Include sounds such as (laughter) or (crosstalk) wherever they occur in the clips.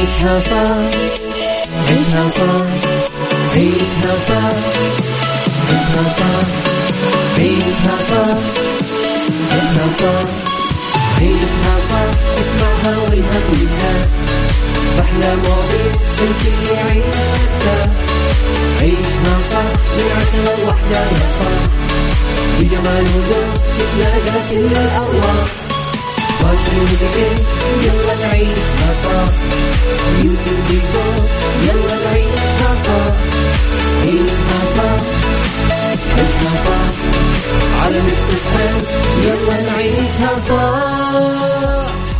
عيشها صح عيشها صح عيشها صح عيشها صح عيشها صح عيشها صح عيشها صح اسمعها والهم ينزاح أحلى مواضيع الكل يعيش عيشها صح من عشرة لوحدة يا صاح بجمال وذوق تتلاقى كل الأرواح يلا نعيشها صح يلا نعيشها صح عيشها صح صح على يلا نعيشها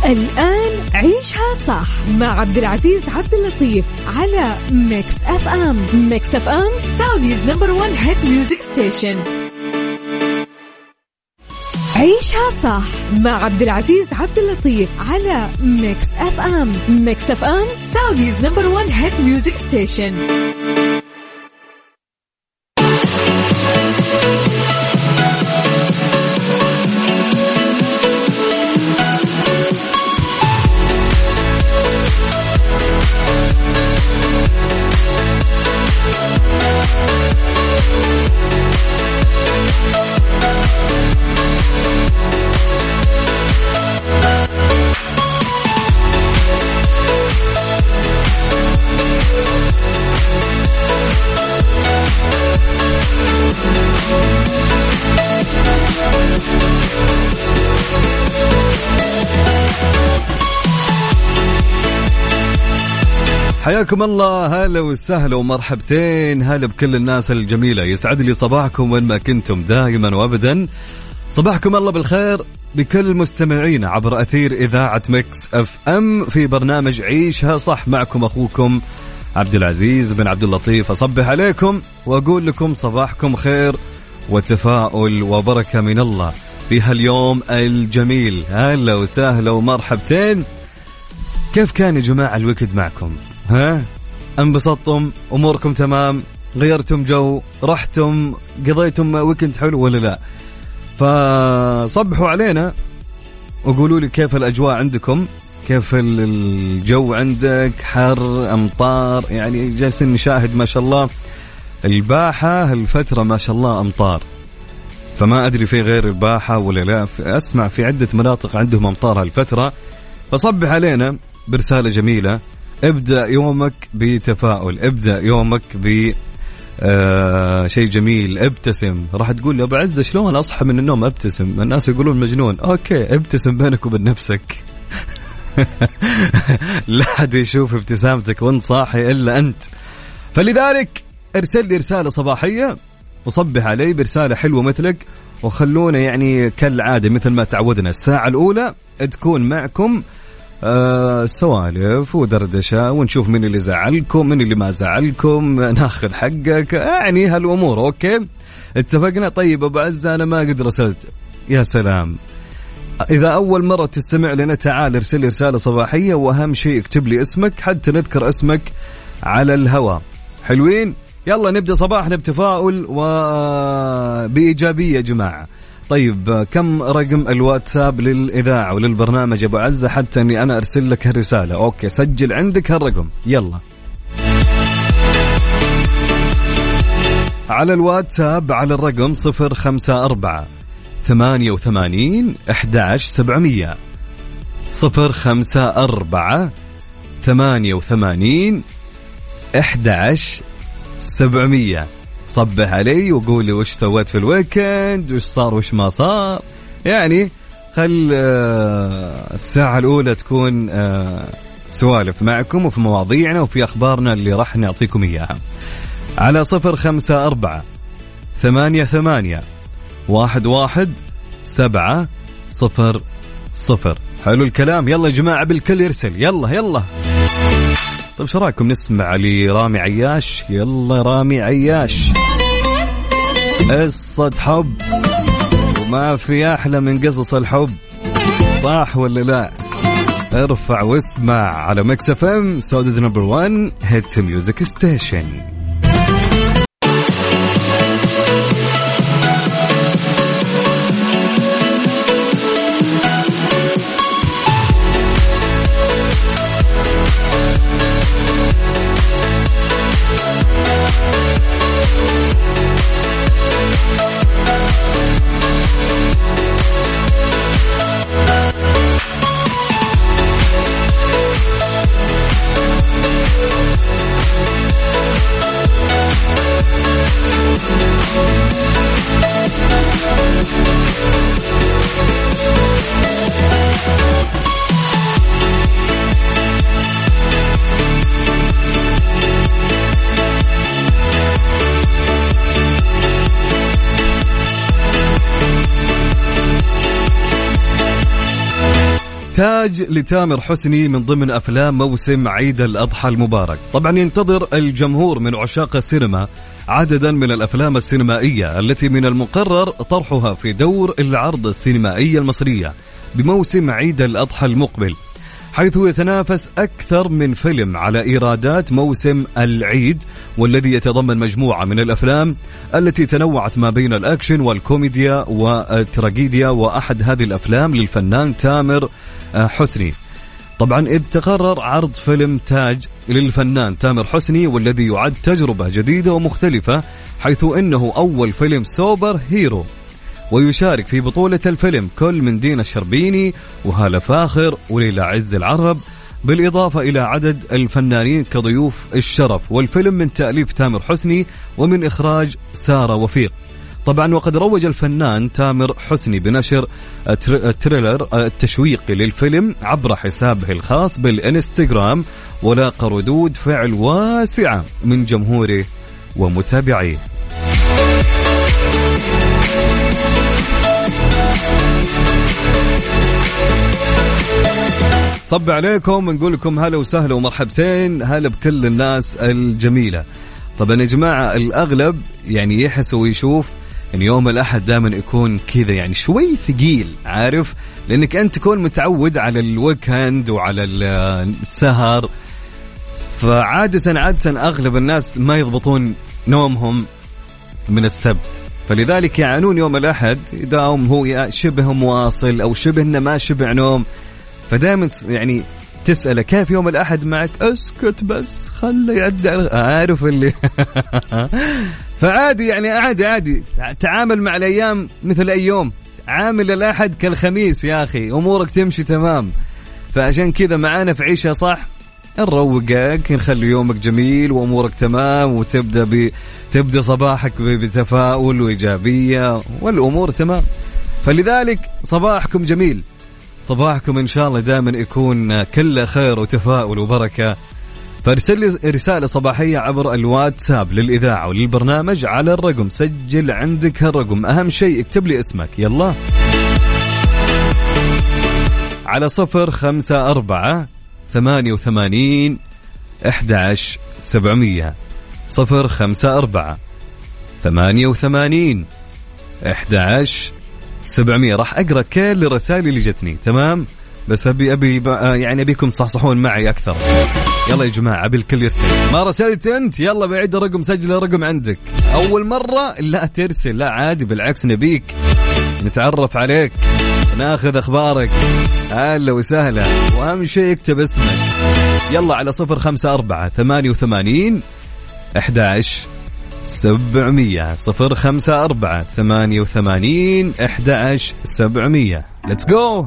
الآن عيشها صح مع عبد العزيز عبد اللطيف على Mix FM Mix FM Saudi's number 1 hit music station عيشها صح مع عبد العزيز عبد اللطيف على Mix FM Mix FM Saudi's number 1 hit music station حياكم الله. هلا وسهلا ومرحبتين. هلا بكل الناس الجميلة. يسعد لي صباحكم وين ما كنتم دائما وابدا. صباحكم الله بالخير بكل مستمعينا عبر أثير إذاعة Mix FM في برنامج عيشها صح معكم أخوكم عبد العزيز بن عبد اللطيف. أصبح عليكم وأقول لكم صباحكم خير وتفاؤل وبركة من الله في هاليوم الجميل. هلا وسهلا ومرحبتين. كيف كان يا جماعة الوقت معكم؟ ها؟ انبسطتم أموركم تمام غيرتم جو رحتم قضيتم ويكند حلو ولا لا؟ فصبحوا علينا وقولوا لي كيف الأجواء عندكم كيف الجو عندك حر أمطار يعني جالسين نشاهد ما شاء الله الباحة الفترة ما شاء الله أمطار. فما أدري في غير الباحة ولا لا أسمع في عدة مناطق عندهم أمطار هالفترة فصبح علينا برسالة جميلة. ابدأ يومك بتفاؤل ابدأ يومك ب آه شيء جميل ابتسم. راح تقول يا أبو عزة شلون أصحى من النوم أبتسم؟ الناس يقولون مجنون. أوكي ابتسم بينك وبين نفسك. (laughs) لا حد يشوف ابتسامتك وانت صاحي إلا أنت. فلذلك ارسل لي رسالة صباحية وصبح علي برسالة حلوة مثلك وخلونا يعني كالعادة مثل ما تعودنا. الساعة الأولى تكون معكم آه سوالف ودردشة ونشوف من اللي زعلكم من اللي ما زعلكم (laughs) ناخذ حقك. يعني هالأمور أوكي؟ اتفقنا؟ طيب أبو عزة أنا ما قد رسلت. يا سلام. إذا أول مرة تستمع لنا تعال ارسل لي رسالة صباحية وأهم شيء اكتب لي اسمك حتى نذكر اسمك على الهواء. حلوين؟ يلا نبدأ صباحنا بتفاؤل وبإيجابية يا جماعة. طيب كم رقم الواتساب للإذاعة وللبرنامج أبو عزة حتى أني أنا أرسل لك هالرسالة؟ أوكي سجل عندك هالرقم. يلا. على الواتساب على الرقم 054 88 11700 054 88 11700 صبح علي وقول لي وش سويت في ال weekend وش صار وش ما صار. يعني خل آه، الساعة الأولى تكون آه، سوالف معكم وفي مواضيعنا وفي أخبارنا اللي راح نعطيكم إياها. على صفر خمسة أربعة ثمانية ثمانية واحد واحد سبعة صفر صفر. حلو الكلام. يلا يا جماعة بالكل يرسل. يلا يلا. طيب شو رأيكم نسمع لرامي عياش؟ يلا رامي عياش. قصة حب. وما في أحلى من قصص الحب. صح ولا لا؟ ارفع واسمع على Mix FM Saudi's number 1 hit music station تاج لتامر حسني من ضمن أفلام موسم عيد الأضحى المبارك، طبعا ينتظر الجمهور من عشاق السينما عددا من الأفلام السينمائية التي من المقرر طرحها في دور العرض السينمائيه المصرية بموسم عيد الأضحى المقبل. حيث يتنافس أكثر من فيلم على إيرادات موسم العيد والذي يتضمن مجموعة من الأفلام التي تنوعت ما بين الأكشن والكوميديا والتراجيديا وأحد هذه الأفلام للفنان تامر حسني. طبعا إذ تقرر عرض فيلم تاج للفنان تامر حسني والذي يعد تجربة جديدة ومختلفة حيث أنه أول فيلم superhero ويشارك في بطولة الفيلم كل من دينا الشربيني وهالة فاخر وليلى عز العرب بالإضافة إلى عدد الفنانين كضيوف الشرف. والفيلم من تأليف تامر حسني ومن إخراج سارة وفيق. طبعا وقد روج الفنان تامر حسني بنشر التريلر التشويقي للفيلم عبر حسابه الخاص بالإنستغرام ولاقى ردود فعل واسعة من جمهوره ومتابعيه. صب عليكم نقول لكم هلا وسهلا ومرحبتين هلا بكل الناس الجميلة. طبعا يا جماعة الأغلب يعني يحس ويشوف إن يوم الأحد دائما يكون كذا يعني شوي ثقيل عارف؟ لأنك أنت تكون متعود على الويكند وعلى السهر. فعادة عادة أغلب الناس ما يضبطون نومهم من السبت. فلذلك يعانون يوم الأحد يداوم هو شبه مواصل أو شبه إنه ما شبع نوم. فدائما يعني تسأله كيف يوم الأحد معك؟ أسكت بس خله يعدي عارف اللي (laughs) فعادي يعني عادي عادي. تعامل مع الأيام مثل أي يوم. عامل الأحد كالخميس يا أخي. أمورك تمشي تمام. فعشان كذا معانا في عيشة صح؟ نروقك نخلي يومك جميل وأمورك تمام وتبدأ ب... تبدأ صباحك بتفاؤل وإيجابية والأمور تمام. فلذلك صباحكم جميل. صباحكم إن شاء الله دائما يكون كله خير وتفاؤل وبركة. فارسل لي رسالة صباحية عبر الواتساب للإذاعة وللبرنامج على الرقم سجل عندك هالرقم. أهم شيء اكتب لي اسمك. يلا. على صفر خمسة أربعة ثمانية وثمانين أحد سبعمية. صفر خمسة أربعة ثمانية وثمانين أحد 700 راح أقرأ كل الرسائل اللي جتني. تمام؟ بس ابي آه، يعني أبيكم تصحصحون معي أكثر. يلا يا جماعة ابي الكل يرسل. ما رسلت أنت يلا بعيد الرقم سجل الرقم عندك. أول مرة لا ترسل لا عادي بالعكس نبيك. نتعرف عليك ناخذ أخبارك. هلا وسهلا وأهم شيء اكتب اسمك. يلا على صفر خمسة أربعة ثمانية وثمانين أحداش سبعمية. صفر خمسة أربعة ثمانية وثمانين أحد سبعمية. ليتس جو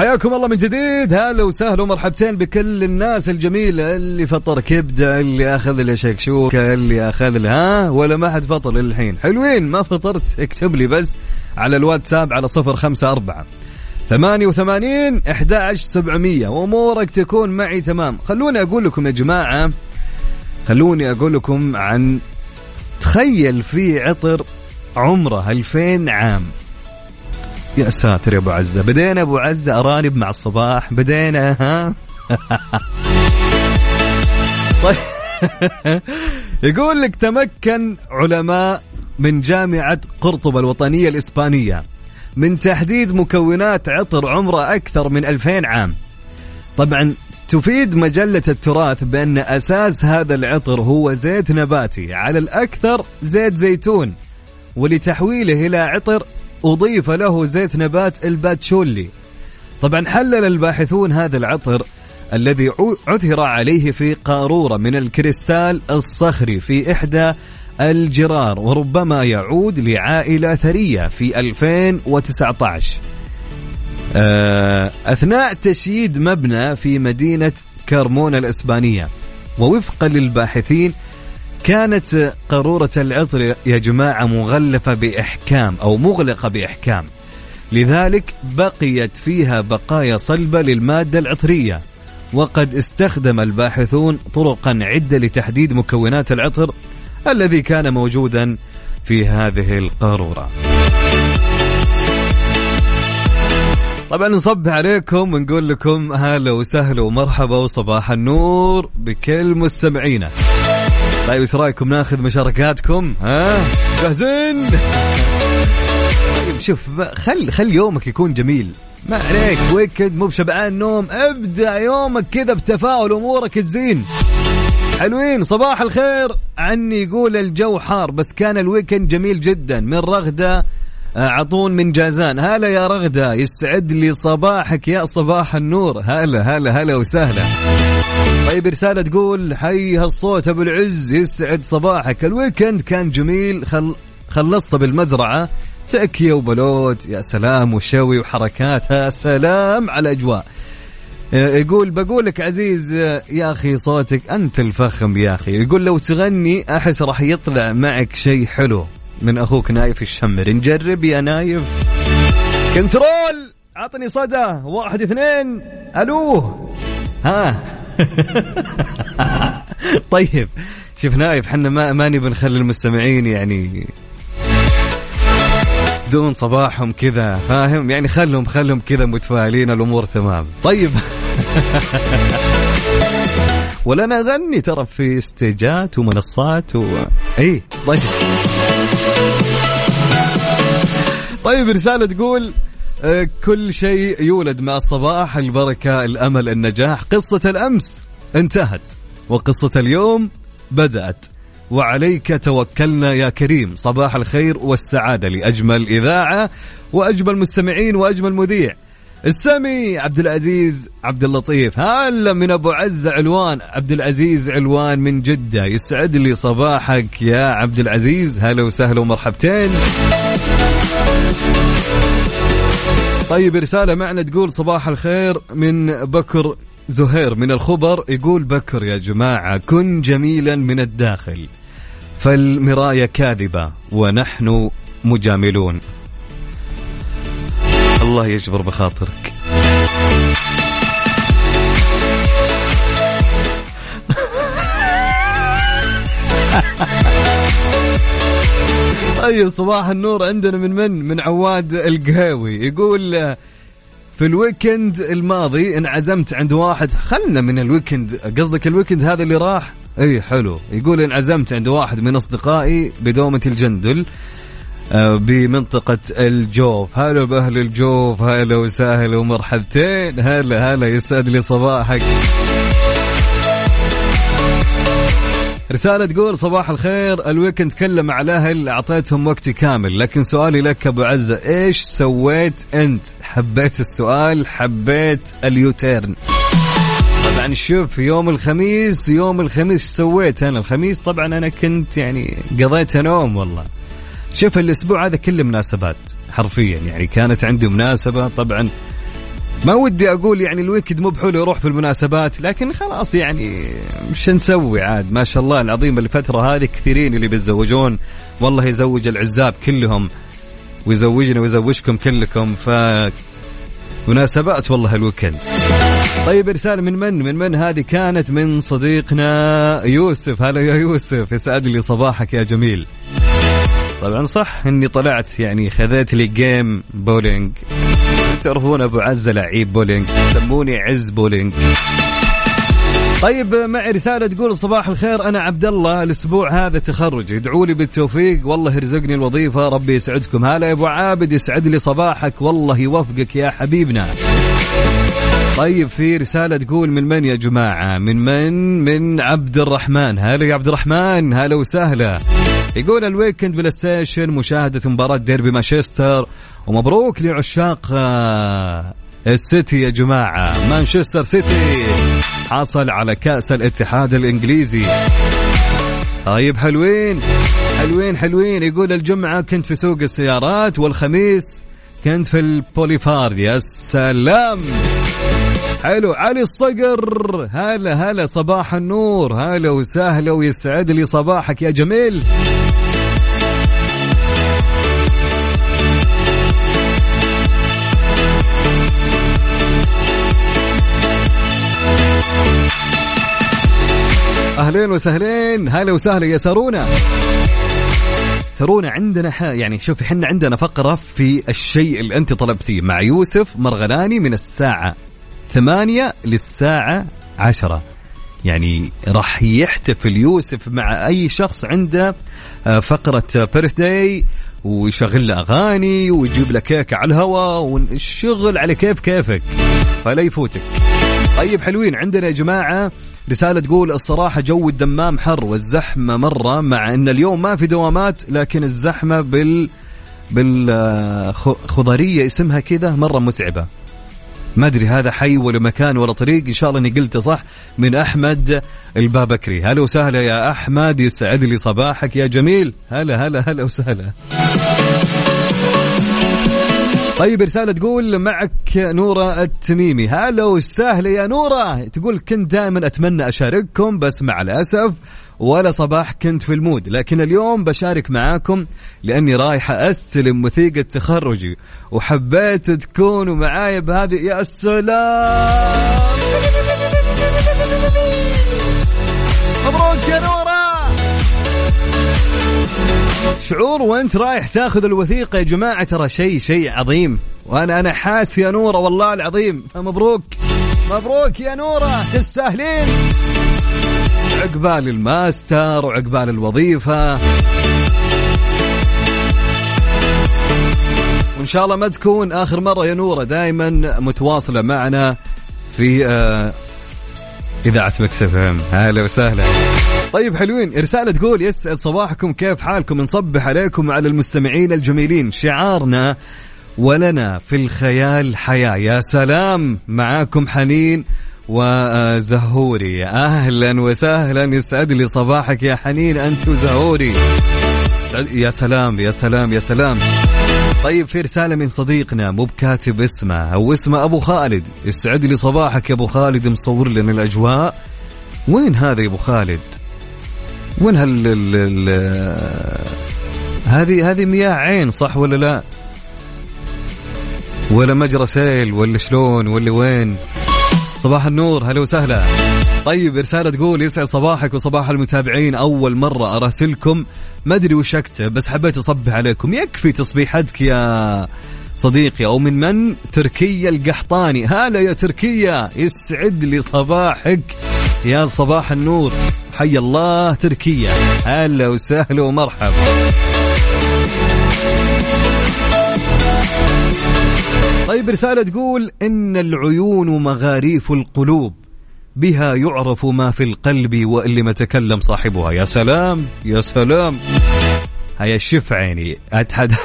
حياكم الله من جديد. هلا وسهلا ومرحبتين بكل الناس الجميلة اللي فطر كبدة اللي أخذ له شكشوكة اللي أخذ له ها؟ ولا ما حد فطر للحين. حلوين ما فطرت. (laughs) اكتب لي بس على الواتساب على صفر خمسة أربعة ثمانية وثمانين أحد سبعمية. وأمورك تكون معي تمام. خلوني أقول لكم يا جماعة خلوني أقول لكم عن تخيل في عطر عمره 2000 عام. يا ساتر يا أبو عزة. بدينا أبو عزة أرانب مع الصباح. بدينا ها؟ (laughs) طيب. (laughs) يقول لك تمكن علماء من جامعة قرطبة الوطنية الإسبانية من تحديد مكونات عطر عمره أكثر من 2000 عام. طبعا تفيد مجلة التراث بأن أساس هذا العطر هو زيت نباتي على الأكثر زيت زيتون ولتحويله إلى عطر أضيف له زيت نبات الباتشولي. طبعا حلل الباحثون هذا العطر الذي عثر عليه في قارورة من الكريستال الصخري في إحدى الجرار وربما يعود لعائلة ثرية في 2019 آه، أثناء تشييد مبنى في مدينة كارمونا الإسبانية ووفقا للباحثين كانت قارورة العطر يا جماعة مغلفة بإحكام أو مغلقة بإحكام. لذلك بقيت فيها بقايا صلبة للمادة العطرية وقد استخدم الباحثون طرقا عدة لتحديد مكونات العطر الذي كان موجودا في هذه القارورة. طبعا نصب عليكم ونقول لكم هلا وسهلا ومرحبا وصباح النور بكل مستمعينا. طيب إيش رأيكم؟ ناخذ مشاركاتكم ها؟ جاهزين؟ طيب شوف خل خل يومك يكون جميل. ما عليك weekend مو بشبعان نوم ابدأ يومك كذا بتفاؤل أمورك تزين. حلوين صباح الخير. عني يقول الجو حار بس كان ال weekend جميل جدا. من رغدة عطون من جازان. هلا يا رغدة يسعد لي صباحك يا صباح النور. هلا هلا هلا وسهلا. طيب رسالة تقول حي هالصوت أبو العز يسعد صباحك. ال weekend كان جميل خل... خلصت بالمزرعة. تأكية وبلوت يا سلام وشوي وحركات. يا سلام على الأجواء. يقول بقول لك عزيز يا أخي صوتك أنت الفخم يا أخي. يقول لو تغني أحس راح يطلع معك شيء حلو. من أخوك نايف الشمر. نجرب يا نايف. control! عطني صدى. واحد اثنين. ألو. ها. (laughs) طيب. شوف نايف حنا ما ماني بنخلي المستمعين يعني دون صباحهم كذا فاهم؟ يعني خلهم خلهم كذا متفائلين الأمور تمام. طيب. (laughs) ولا أنا اغني ترى في استيجات ومنصات و اي طيب. طيب رسالة تقول آه، كل شيء يولد مع الصباح البركة الأمل النجاح. قصة الأمس انتهت وقصة اليوم بدأت. وعليك توكلنا يا كريم. صباح الخير والسعادة لأجمل إذاعة وأجمل مستمعين وأجمل مذيع. السمي عبد العزيز عبد اللطيف هلا من أبو عزه علوان. عبد العزيز علوان من جدة. يسعد لي صباحك يا عبد العزيز هلا وسهلا ومرحبتين. طيب رسالة معنا تقول صباح الخير من بكر زهير. من الخبر يقول بكر يا جماعة كن جميلا من الداخل فالمرايه كاذبة ونحن مجاملون. الله يجبر بخاطرك. (laughs) طيب صباح النور عندنا من من؟ من عواد القهاوي. يقول في ال weekend الماضي انعزمت عند واحد خلنا من ال weekend. قصدك ال weekend هذا اللي راح؟ اي حلو. يقول انعزمت عند واحد من أصدقائي بدومة الجندل آه، بمنطقة الجوف. هلا بأهل الجوف هلا وسهلا ومرحبتين. هلا هلا يسعد لي صباحك. رسالة تقول صباح الخير ال weekend كله مع الأهل أعطيتهم وقتي كامل. لكن سؤالي لك أبو عزة إيش سويت أنت؟ حبيت السؤال حبيت ال U-turn. طبعا شوف يوم الخميس يوم الخميس سويت أنا. الخميس طبعا أنا كنت يعني قضيت نوم والله. شوف الأسبوع هذا كله مناسبات حرفيا يعني كانت عندي مناسبة. طبعا ما ودي أقول يعني ال weekend مو بحلو يروح في المناسبات لكن خلاص يعني مش نسوي عاد. ما شاء الله العظيم الفترة هذه كثيرين اللي بيتزوجون. والله يزوج العزاب كلهم ويزوجنا ويزوجكم كلكم ف مناسبات والله ال weekend. طيب رسالة من من؟ من من هذه كانت من صديقنا يوسف. هلا يا يوسف يسعد لي صباحك يا جميل. طبعا صح إني طلعت يعني خذيت لي game bowling تعرفون أبو عزه لعيب بولينج يسموني عز بولينج. طيب معي رسالة تقول صباح الخير أنا عبد الله الأسبوع هذا تخرج. ادعوا لي بالتوفيق والله يرزقني الوظيفة ربي يسعدكم. هلا يا أبو عابد يسعد لي صباحك والله يوفقك يا حبيبنا. طيب في رسالة تقول من من يا جماعة؟ من من؟ من عبد الرحمن. هلا يا عبد الرحمن هلا وسهلا. يقول ال weekend PlayStation مشاهدة مباراة ديربي مانشستر ومبروك لعشاق آه، السيتي يا جماعة. مانشستر سيتي حصل على كأس الاتحاد الإنجليزي. طيب حلوين حلوين حلوين. يقول الجمعة كنت في سوق السيارات والخميس كنت في البوليفار يا سلام! حلو. علي الصقر هلا هلا صباح النور. هلا وسهلا ويسعد لي صباحك يا جميل. أهلين وسهلين. هلا وسهلا يا سارونا. سارونا عندنا ح... يعني شوفي إحنا عندنا فقرة في الشيء اللي أنت طلبتيه مع يوسف مرغلاني من الساعة ثمانية للساعة عشرة. يعني راح يحتفل يوسف مع أي شخص عنده آه، فقرة بيرث داي ويشغل له أغاني ويجيب له كيكه على الهواء والشغل على كيف كيفك. فلا يفوتك. طيب حلوين. عندنا يا جماعة رسالة تقول الصراحة جو الدمام حر والزحمة مرة مع إن اليوم ما في دوامات لكن الزحمة بال بالخضرية اسمها كذا مرة متعبة. ما أدري هذا حي ولا مكان ولا طريق إن شاء الله إني قلته صح من أحمد البابكري. هلا وسهلا يا أحمد يسعد لي صباحك يا جميل. هلا هلا هلا وسهلا. طيب رسالة تقول معك نورة التميمي. هلا وسهلا يا نورة. تقول كنت دائما أتمنى أشارككم بس مع الأسف ولا صباح كنت في المود. لكن اليوم بشارك معاكم لأني رايحة أستلم وثيقة تخرجي وحبيت تكونوا معاي بهذه. يا سلام! شعور وانت رايح تاخذ الوثيقة يا جماعة ترى شيء شيء عظيم. وأنا أنا حاس يا نورة والله العظيم. مبروك. مبروك يا نورة تستاهلين. عقبال الماستر وعقبال الوظيفة. وإن شاء الله ما تكون آخر مرة يا نورة دائما متواصلة معنا في آه إذاعة Mix FM هلا وسهلا. (laughs) طيب حلوين. رسالة تقول يسعد صباحكم كيف حالكم؟ نصبح عليكم على المستمعين الجميلين. شعارنا ولنا في الخيال حياة. يا سلام معاكم حنين وزهوري. أهلا وسهلا. يسعد لي صباحك يا حنين أنت وزهوري. يا سلام يا سلام يا سلام. طيب في رسالة من صديقنا مو بكاتب اسمه أو اسمه أبو خالد. يسعد لي صباحك يا أبو خالد مصور لنا الأجواء. وين هذا يا أبو خالد؟ وين هال هذه هذه مياه عين صح ولا لا؟ ولا مجرى سيل ولا شلون ولا وين؟ صباح النور هلا وسهلا. طيب رسالة تقول يسعد صباحك وصباح المتابعين. أول مرة أراسلكم ما أدري وش أكتب بس حبيت أصبح عليكم. يكفي تصبيحتك يا صديقي أو من من؟ تركيا القحطاني. هلا يا تركيا يسعد لي صباحك يا صباح النور. حي الله تركيا. هلا وسهلا ومرحبا. طيب رسالة تقول إن العيون مغاريف القلوب بها يعرف ما في القلب واللي ما تكلم صاحبها. يا سلام يا سلام. هيا شف عيني أتحد. (laughs)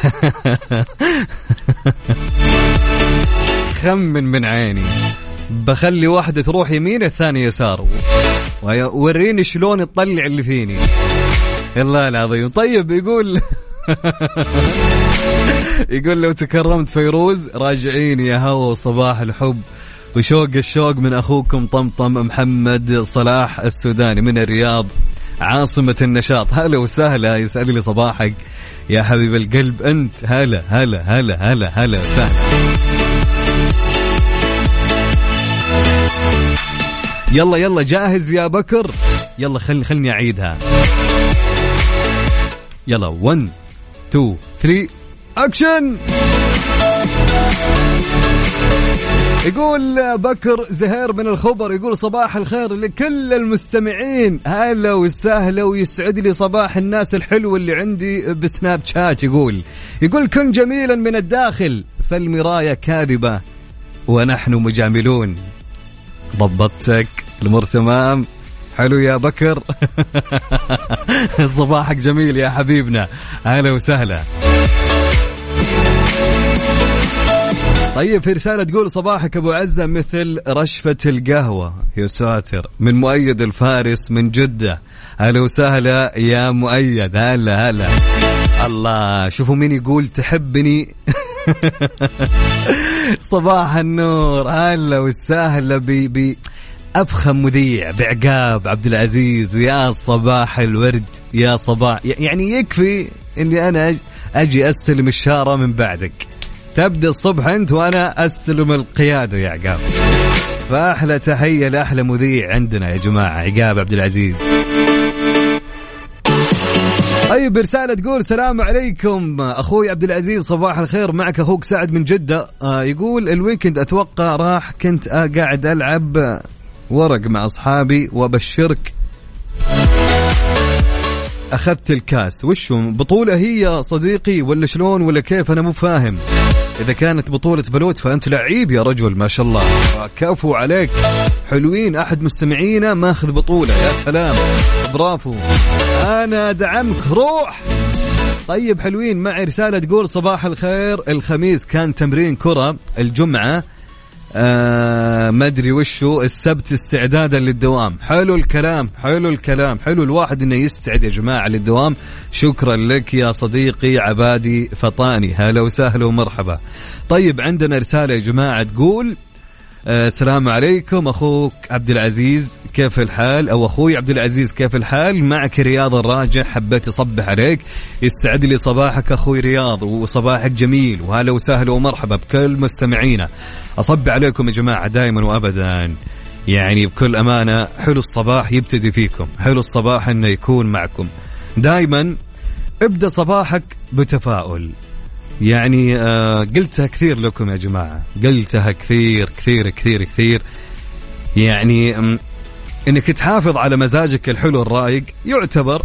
خمن من عيني. بخلي واحدة تروح يمين الثانية يسار. وريني شلون تطلع اللي فيني. الله العظيم. طيب يقول (laughs) يقول لو تكرمت فيروز راجعين يا هوا صباح الحب. وشوق الشوق من أخوكم طمطم محمد صلاح السوداني من الرياض عاصمة النشاط. هلا وسهلا يسعد لي صباحك. يا حبيب القلب أنت هلا هلا هلا هلا هلا وسهلا يلا يلا جاهز يا بكر. يلا خلني خلني أعيدها. يلا 1 2 3 اكشن يقول بكر زهير من الخبر يقول صباح الخير لكل المستمعين. هلا وسهلا ويسعد لي صباح الناس الحلوة اللي عندي بسناب شات يقول. يقول كن جميلا من الداخل فالمراية كاذبة ونحن مجاملون. ضبطتك. الأمور تمام. حلو يا بكر. (laughs) صباحك جميل يا حبيبنا. أهلا وسهلا. طيب في رسالة تقول صباحك أبو عزة مثل رشفة القهوة. يا ساتر. من مؤيد الفارس من جدة. أهلا وسهلا يا مؤيد. هلا هلا. الله شوفوا مين يقول تحبني. (laughs) صباح النور. هلا وسهلا ب ب أفخم مذيع بعقاب عبد العزيز يا صباح الورد يا صباح. يعني يكفي إني أنا أجي أستلم الشارة من بعدك. تبدأ الصبح أنت وأنا أستلم القيادة يا عقاب. فأحلى تحية لأحلى مذيع عندنا يا جماعة عقاب عبد العزيز طيب رسالة تقول السلام عليكم. أخوي عبد العزيز صباح الخير. معك أخوك سعد من جدة. آه يقول الويكند أتوقع راح كنت قاعد ألعب ورق مع أصحابي وأبشرك. أخذت الكاس. وشو؟ بطولة هي صديقي ولا شلون ولا كيف؟ أنا مو فاهم. إذا كانت بطولة بلوت فأنت لعيب يا رجل ما شاء الله. كفو عليك. حلوين. أحد مستمعينا ماخذ بطولة. يا سلام. برافو. أنا ادعمك روح. طيب حلوين. معي رسالة تقول صباح الخير. الخميس كان تمرين كرة. الجمعة آه ما أدري وشو السبت استعدادا للدوام. حلو الكلام حلو الكلام حلو الواحد إنه يستعد يا جماعة للدوام. شكرا لك يا صديقي عبادي فطاني. هلا وسهلا ومرحبا. طيب عندنا رسالة يا جماعة تقول السلام عليكم أخوك عبد العزيز كيف الحال؟ أو أخوي عبد العزيز كيف الحال؟ معك رياض الراجع حبيت أصبح عليك. يسعد لي صباحك أخوي رياض وصباحك جميل وهلا وسهلا ومرحبا بكل مستمعينا. أصب عليكم يا جماعة دائما وابدا. يعني بكل أمانة حلو الصباح يبتدي فيكم حلو الصباح إنه يكون معكم. دائما ابدأ صباحك بتفاؤل. يعني آه قلتها كثير لكم يا جماعة. قلتها كثير كثير كثير كثير. يعني إنك تحافظ على مزاجك الحلو الرايق يعتبر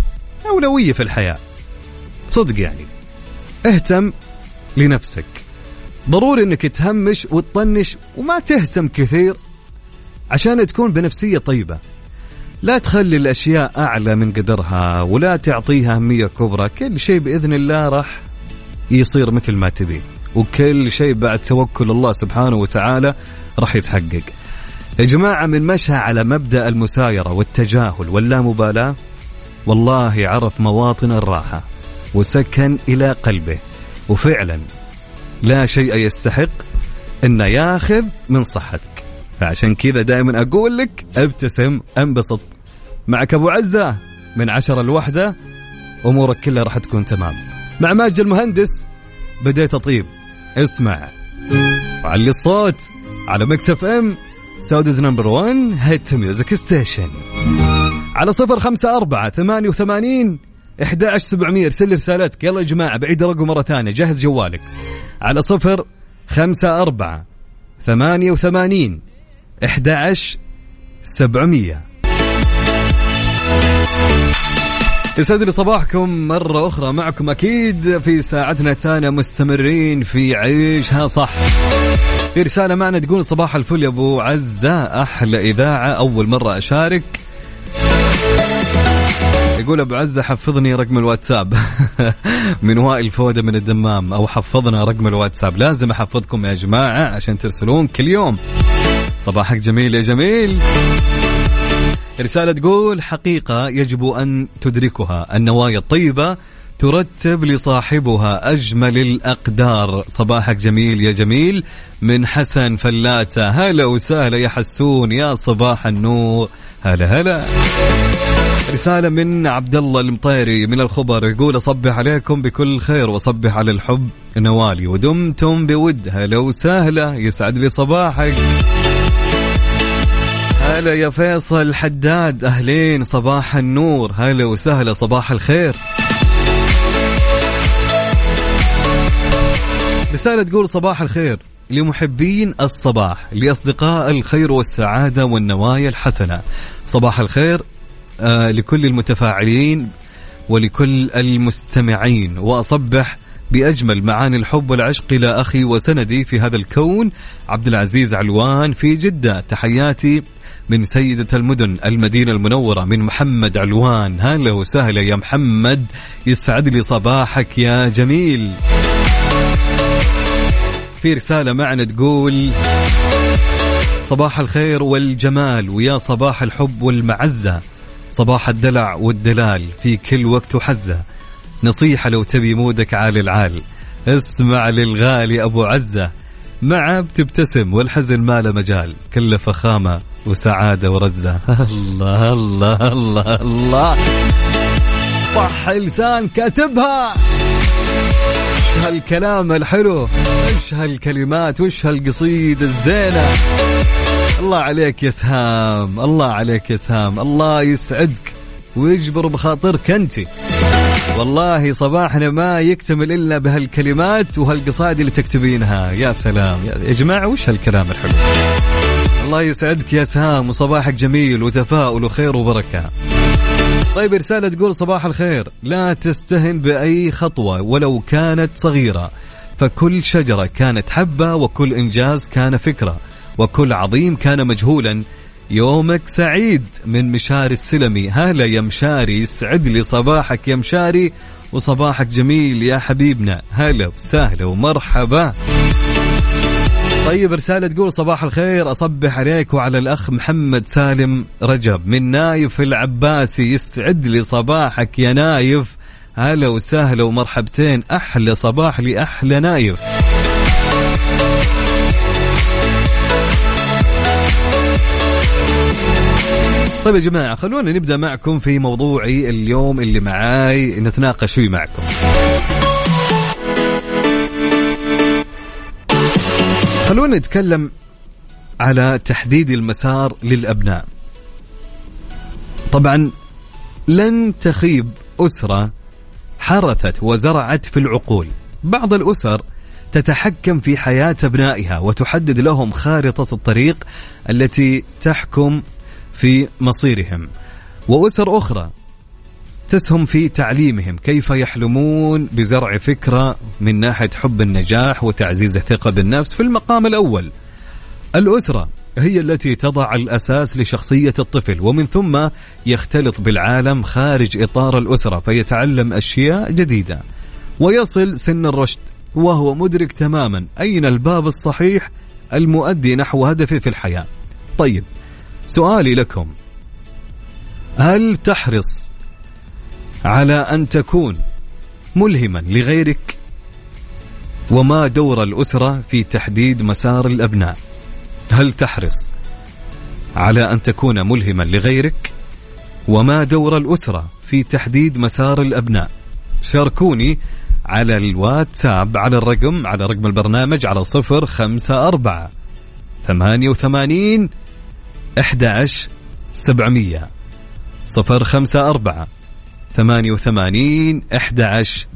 أولوية في الحياة. صدق يعني. اهتم لنفسك. ضروري إنك تهمش وتطنش وما تهتم كثير عشان تكون بنفسية طيبة. لا تخلي الأشياء أعلى من قدرها ولا تعطيها أهمية كبرى. كل شيء بإذن الله راح يصير مثل ما تبي. وكل شيء بعد توكل الله سبحانه وتعالى راح يتحقق. يا جماعة من مشى على مبدأ المسايرة والتجاهل واللامبالاة والله عرف مواطن الراحة وسكن إلى قلبه. وفعلا لا شيء يستحق أن ياخذ من صحتك. فعشان كذا دائما أقول لك ابتسم انبسط. معك أبو عزة من عشرة الوحدة أمورك كلها راح تكون تمام. مع ماجد المهندس. بديت أطيب. اسمع. وعلي الصوت. على Mix FM. Saudi's number 1 hit music station على صفر خمسة أربعة ثمانية وثمانين إحدى عشر سبعمية. ارسل رسالتك. يلا يا جماعة بعيد الرقم مرة ثانية. جهز جوالك. على صفر خمسة أربعة ثمانية وثمانين إحدى عشر سبعمية. يسعد لي صباحكم مرة أخرى. معكم أكيد في ساعتنا الثانية مستمرين في عيشها صح. في رسالة معنا تقول صباح الفل يا أبو عزة. أحلى إذاعة. أول مرة أشارك. يقول أبو عزة حفظني رقم الواتساب. (laughs) من وائل فودة من الدمام. أو حفظنا رقم الواتساب. لازم أحفظكم يا جماعة عشان ترسلون كل يوم. صباحك جميل يا جميل. رسالة تقول حقيقة يجب أن تدركها. النوايا الطيبة ترتب لصاحبها أجمل الأقدار. صباحك جميل يا جميل. من حسن فلاتة هلا وسهلا يا حسون يا صباح النور. هلا هلا. رسالة من عبد الله المطيري من الخبر يقول أصبح عليكم بكل خير وأصبح على الحب نوالي ودمتم بود. هلا وسهلا يسعد لي صباحك. هلا يا فيصل حداد أهلين صباح النور. هلا وسهلا صباح الخير. رسالة تقول صباح الخير. لمحبين الصباح لأصدقاء الخير والسعادة والنوايا الحسنة. صباح الخير آه لكل المتفاعلين ولكل المستمعين. وأصبح بأجمل معاني الحب والعشق إلى أخي وسندي في هذا الكون عبد العزيز علوان في جدة. تحياتي من سيدة المدن المدينة المنورة من محمد علوان. هلا وسهلا يا محمد يسعد لي صباحك يا جميل. في رسالة معنا تقول صباح الخير والجمال ويا صباح الحب والمعزة. صباح الدلع والدلال في كل وقت وحزة. نصيحة لو تبي مودك عالي العال. اسمع للغالي أبو عزة. مع بتبتسم والحزن ما له مجال. كله فخامة وسعادة ورزة. الله الله الله الله. صح لسان كاتبها. هالكلام الحلو؟ إيش هالكلمات؟ وش هالقصيدة الزينة؟ الله عليك يا سهام الله عليك يا سهام. الله يسعدك ويجبر بخاطرك أنت. والله صباحنا ما يكتمل إلا بهالكلمات وهالقصائد اللي تكتبينها. يا سلام. يا جماعة وش هالكلام الحلو؟ الله يسعدك يا سهام وصباحك جميل وتفاؤل وخير وبركة. طيب رسالة تقول صباح الخير. لا تستهن بأي خطوة ولو كانت صغيرة. فكل شجرة كانت حبة وكل إنجاز كان فكرة. وكل عظيم كان مجهولا. يومك سعيد من مشاري السلمي. هلا يا مشاري يسعد لي صباحك يا مشاري. وصباحك جميل يا حبيبنا. هلا وسهلا ومرحبا. طيب رسالة تقول صباح الخير أصبح عليك وعلى الأخ محمد سالم رجب. من نايف العباسي يسعد لي صباحك يا نايف. هلا وسهلا ومرحبتين أحلى صباح لأحلى نايف. طيب يا جماعة خلونا نبدأ معكم في موضوعي اليوم اللي معاي نتناقش فيه معكم. خلونا نتكلم على تحديد المسار للأبناء. طبعا لن تخيب أسرة حرثت وزرعت في العقول. بعض الأسر تتحكم في حياة أبنائها وتحدد لهم خارطة الطريق التي تحكم في مصيرهم. وأسر أخرى تسهم في تعليمهم. كيف يحلمون بزرع فكرة من ناحية حب النجاح وتعزيز الثقة بالنفس في المقام الأول؟ الأسرة هي التي تضع الأساس لشخصية الطفل ومن ثم يختلط بالعالم خارج إطار الأسرة فيتعلم أشياء جديدة. ويصل سن الرشد وهو مدرك تماما أين الباب الصحيح المؤدي نحو هدفه في الحياة. طيب سؤالي لكم. هل تحرص على أن تكون ملهما لغيرك. وما دور الأسرة في تحديد مسار الأبناء. هل تحرص على أن تكون ملهما لغيرك؟ وما دور الأسرة في تحديد مسار الأبناء؟ شاركوني على الواتساب على الرقم على رقم البرنامج على صفر خمسة أربعة ثمانية وثمانين أحد عشر سبعمية صفر خمسة أربعة. ثمانية وثمانين أحد عشر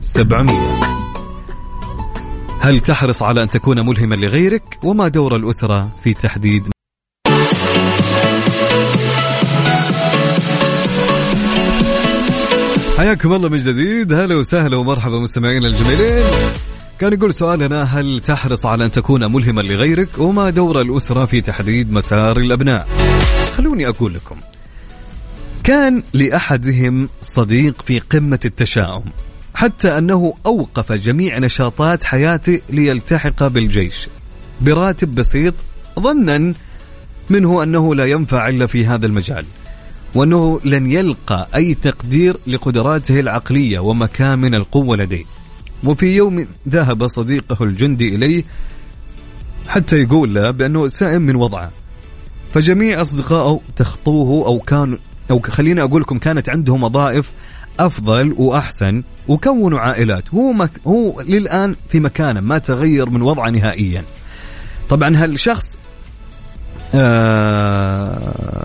سبعمية. هل تحرص على أن تكون ملهما لغيرك؟ وما دور الأسرة في تحديد حياكم الله من جديد. هلا وسهلا ومرحبا مستمعينا الجميلين. كان يقول سؤالنا هل تحرص على أن تكون ملهما لغيرك؟ وما دور الأسرة في تحديد مسار الأبناء؟ خلوني أقول لكم. كان لأحدهم صديق في قمة التشاؤم حتى أنه أوقف جميع نشاطات حياته ليلتحق بالجيش. براتب بسيط ظنا منه أنه لا ينفع إلا في هذا المجال وأنه لن يلقى أي تقدير لقدراته العقلية ومكامن القوة لديه. وفي يوم ذهب صديقه الجندي إليه حتى يقول له بأنه سائم من وضعه فجميع أصدقائه تخطوه أو كان أو خليني أقول لكم كانت عندهم وظائف أفضل وأحسن وكونوا عائلات. هو مك هو للآن في مكانه ما تغير من وضعه نهائيا. طبعا هالشخص آه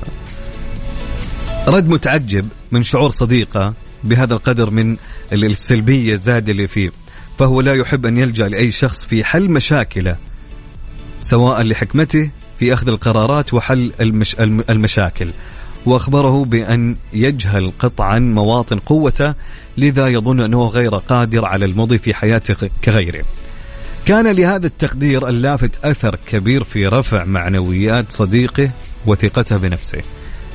رد متعجب من شعور صديقه بهذا القدر من السلبية الزايدة اللي فيه فهو لا يحب أن يلجأ لأي شخص في حل مشاكله سواء لحكمته في أخذ القرارات وحل المش المشاكل. وأخبره بأن يجهل قطعا مواطن قوته لذا يظن أنه غير قادر على المضي في حياته كغيره. كان لهذا التقدير اللافت أثر كبير في رفع معنويات صديقه وثقته بنفسه.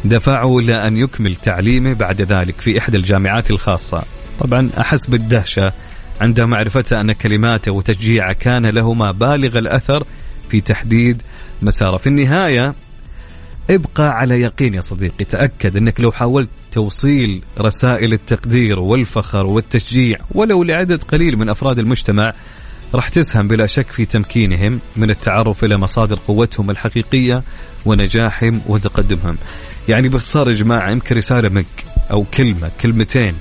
دفعه إلى أن يكمل تعليمه بعد ذلك في إحدى الجامعات الخاصة. طبعا أحس بالدهشة عند معرفته أن كلماته وتشجيعه كان لهما بالغ الأثر في تحديد مساره في النهاية ابقى على يقين يا صديقي. تأكد أنك لو حاولت توصيل رسائل التقدير والفخر والتشجيع ولو لعدد قليل من أفراد المجتمع راح تسهم بلا شك في تمكينهم من التعرف إلى مصادر قوتهم الحقيقية ونجاحهم وتقدمهم. يعني باختصار يا جماعة يمكن رسالة منك أو كلمة كلمتين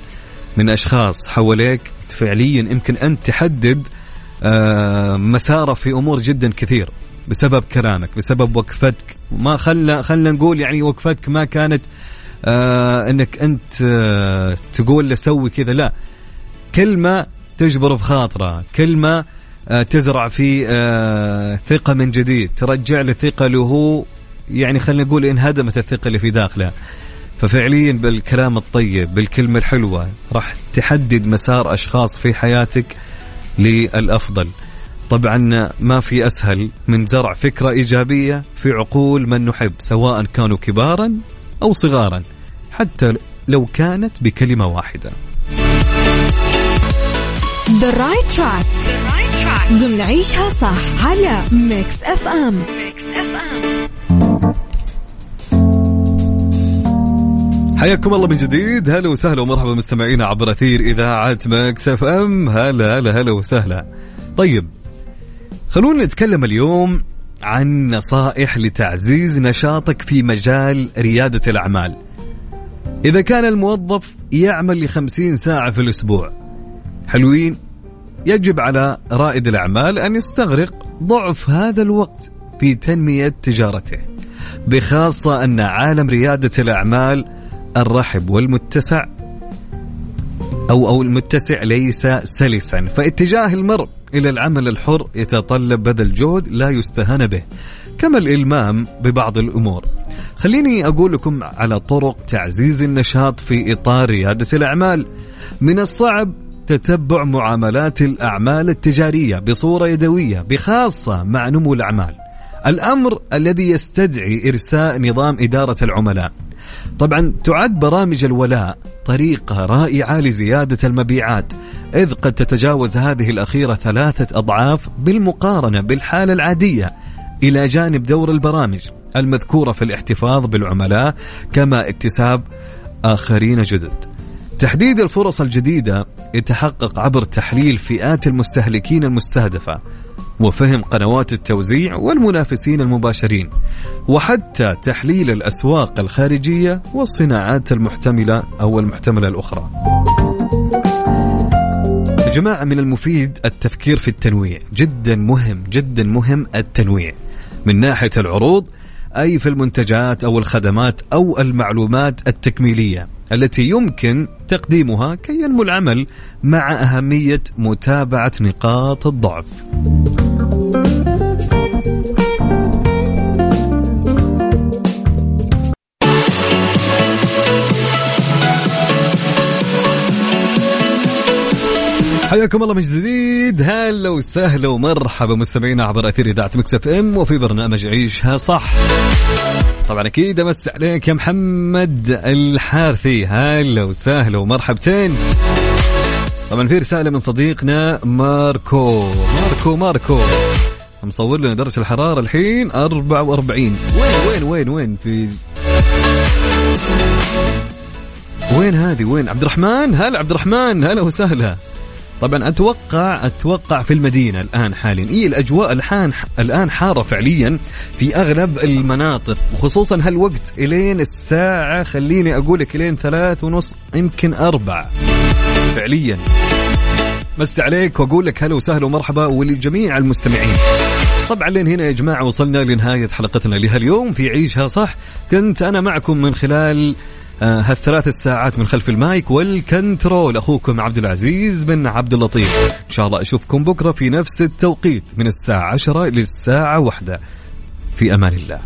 من أشخاص حواليك فعليا يمكن أن تحدد آه، مسارة في أمور جدا كثير. بسبب كلامك بسبب وقفتك. ما خلنا خلنا نقول يعني وقفتك ما كانت آه إنك أنت آه تقول له سوي كذا لا. كلمه تجبر في خاطره كلمه آه تزرع في آه ثقة من جديد ترجع له ثقة له هو يعني خلينا نقول انهدمت الثقة اللي في داخله. ففعليا بالكلام الطيب بالكلمة الحلوة راح تحدد مسار أشخاص في حياتك للأفضل. طبعا ما في أسهل من زرع فكرة إيجابية في عقول من نحب سواء كانوا كبارا أو صغارا حتى لو كانت بكلمة واحدة The right track. The right track. ضمن عيشها صح على ميكس اف ام. ميكس اف ام. حياكم الله من جديد هلا وسهلا ومرحبا مستمعينا عبر أثير إذاعة ميكس اف ام هلا هلا هلا وسهلا طيب خلونا نتكلم اليوم عن نصائح لتعزيز نشاطك في مجال ريادة الأعمال. إذا كان الموظف يعمل لخمسين ساعة في الأسبوع حلوين يجب على رائد الأعمال أن يستغرق ضعف هذا الوقت في تنمية تجارته بخاصة أن عالم ريادة الأعمال الرحب والمتسع أو أو المتسع ليس سلسا. فاتجاه المرء إلى العمل الحر يتطلب بذل جهد لا يستهان به كما الإلمام ببعض الأمور. خليني أقول لكم على طرق تعزيز النشاط في إطار ريادة الأعمال. من الصعب تتبع معاملات الأعمال التجارية بصورة يدوية بخاصة مع نمو الأعمال. الأمر الذي يستدعي إرساء نظام إدارة العملاء. طبعا تعد برامج الولاء طريقة رائعة لزيادة المبيعات إذ قد تتجاوز هذه الأخيرة ثلاثة أضعاف بالمقارنة بالحالة العادية. إلى جانب دور البرامج المذكورة في الاحتفاظ بالعملاء كما اكتساب آخرين جدد. تحديد الفرص الجديدة يتحقق عبر تحليل فئات المستهلكين المستهدفة وفهم قنوات التوزيع والمنافسين المباشرين وحتى تحليل الأسواق الخارجية والصناعات المحتملة أو المحتملة الأخرى. يا جماعة من المفيد التفكير في التنويع. جدا مهم جدا مهم التنويع. من ناحية العروض أي في المنتجات أو الخدمات أو المعلومات التكميلية التي يمكن تقديمها كي ينمو العمل مع أهمية متابعة نقاط الضعف. حياكم الله من جديد. هلا وسهلا ومرحبا مستمعينا عبر أثير إذاعة مكس إف إم وفي برنامج عيشها صح. طبعا أكيد أمس عليك يا محمد الحارثي. هلا وسهلا ومرحبتين. طبعا في رسالة من صديقنا ماركو. ماركو ماركو. مصور لنا درجة الحرارة الحين 44 وين وين وين وين في وين هذه؟ وين؟ عبد الرحمن؟ هلا عبد الرحمن هلا وسهلا. طبعا أتوقع أتوقع في المدينة الآن حاليا. اي الأجواء الان الآن حارة فعليا في أغلب المناطق وخصوصا هالوقت إلين الساعة خليني أقول لك إلين ثلاث ونص يمكن أربع. فعليا. مس عليك واقول لك هلا وسهلا ومرحبا ولجميع المستمعين. طبعا لين هنا يا جماعة وصلنا لنهاية حلقتنا لهاليوم. في عيشها صح. كنت أنا معكم من خلال هالثلاث الساعات من خلف المايك والكنترول. أخوكم عبد العزيز بن عبد اللطيف. إن شاء الله أشوفكم بكرة في نفس التوقيت من الساعة 10 للساعة 1 في أمان الله.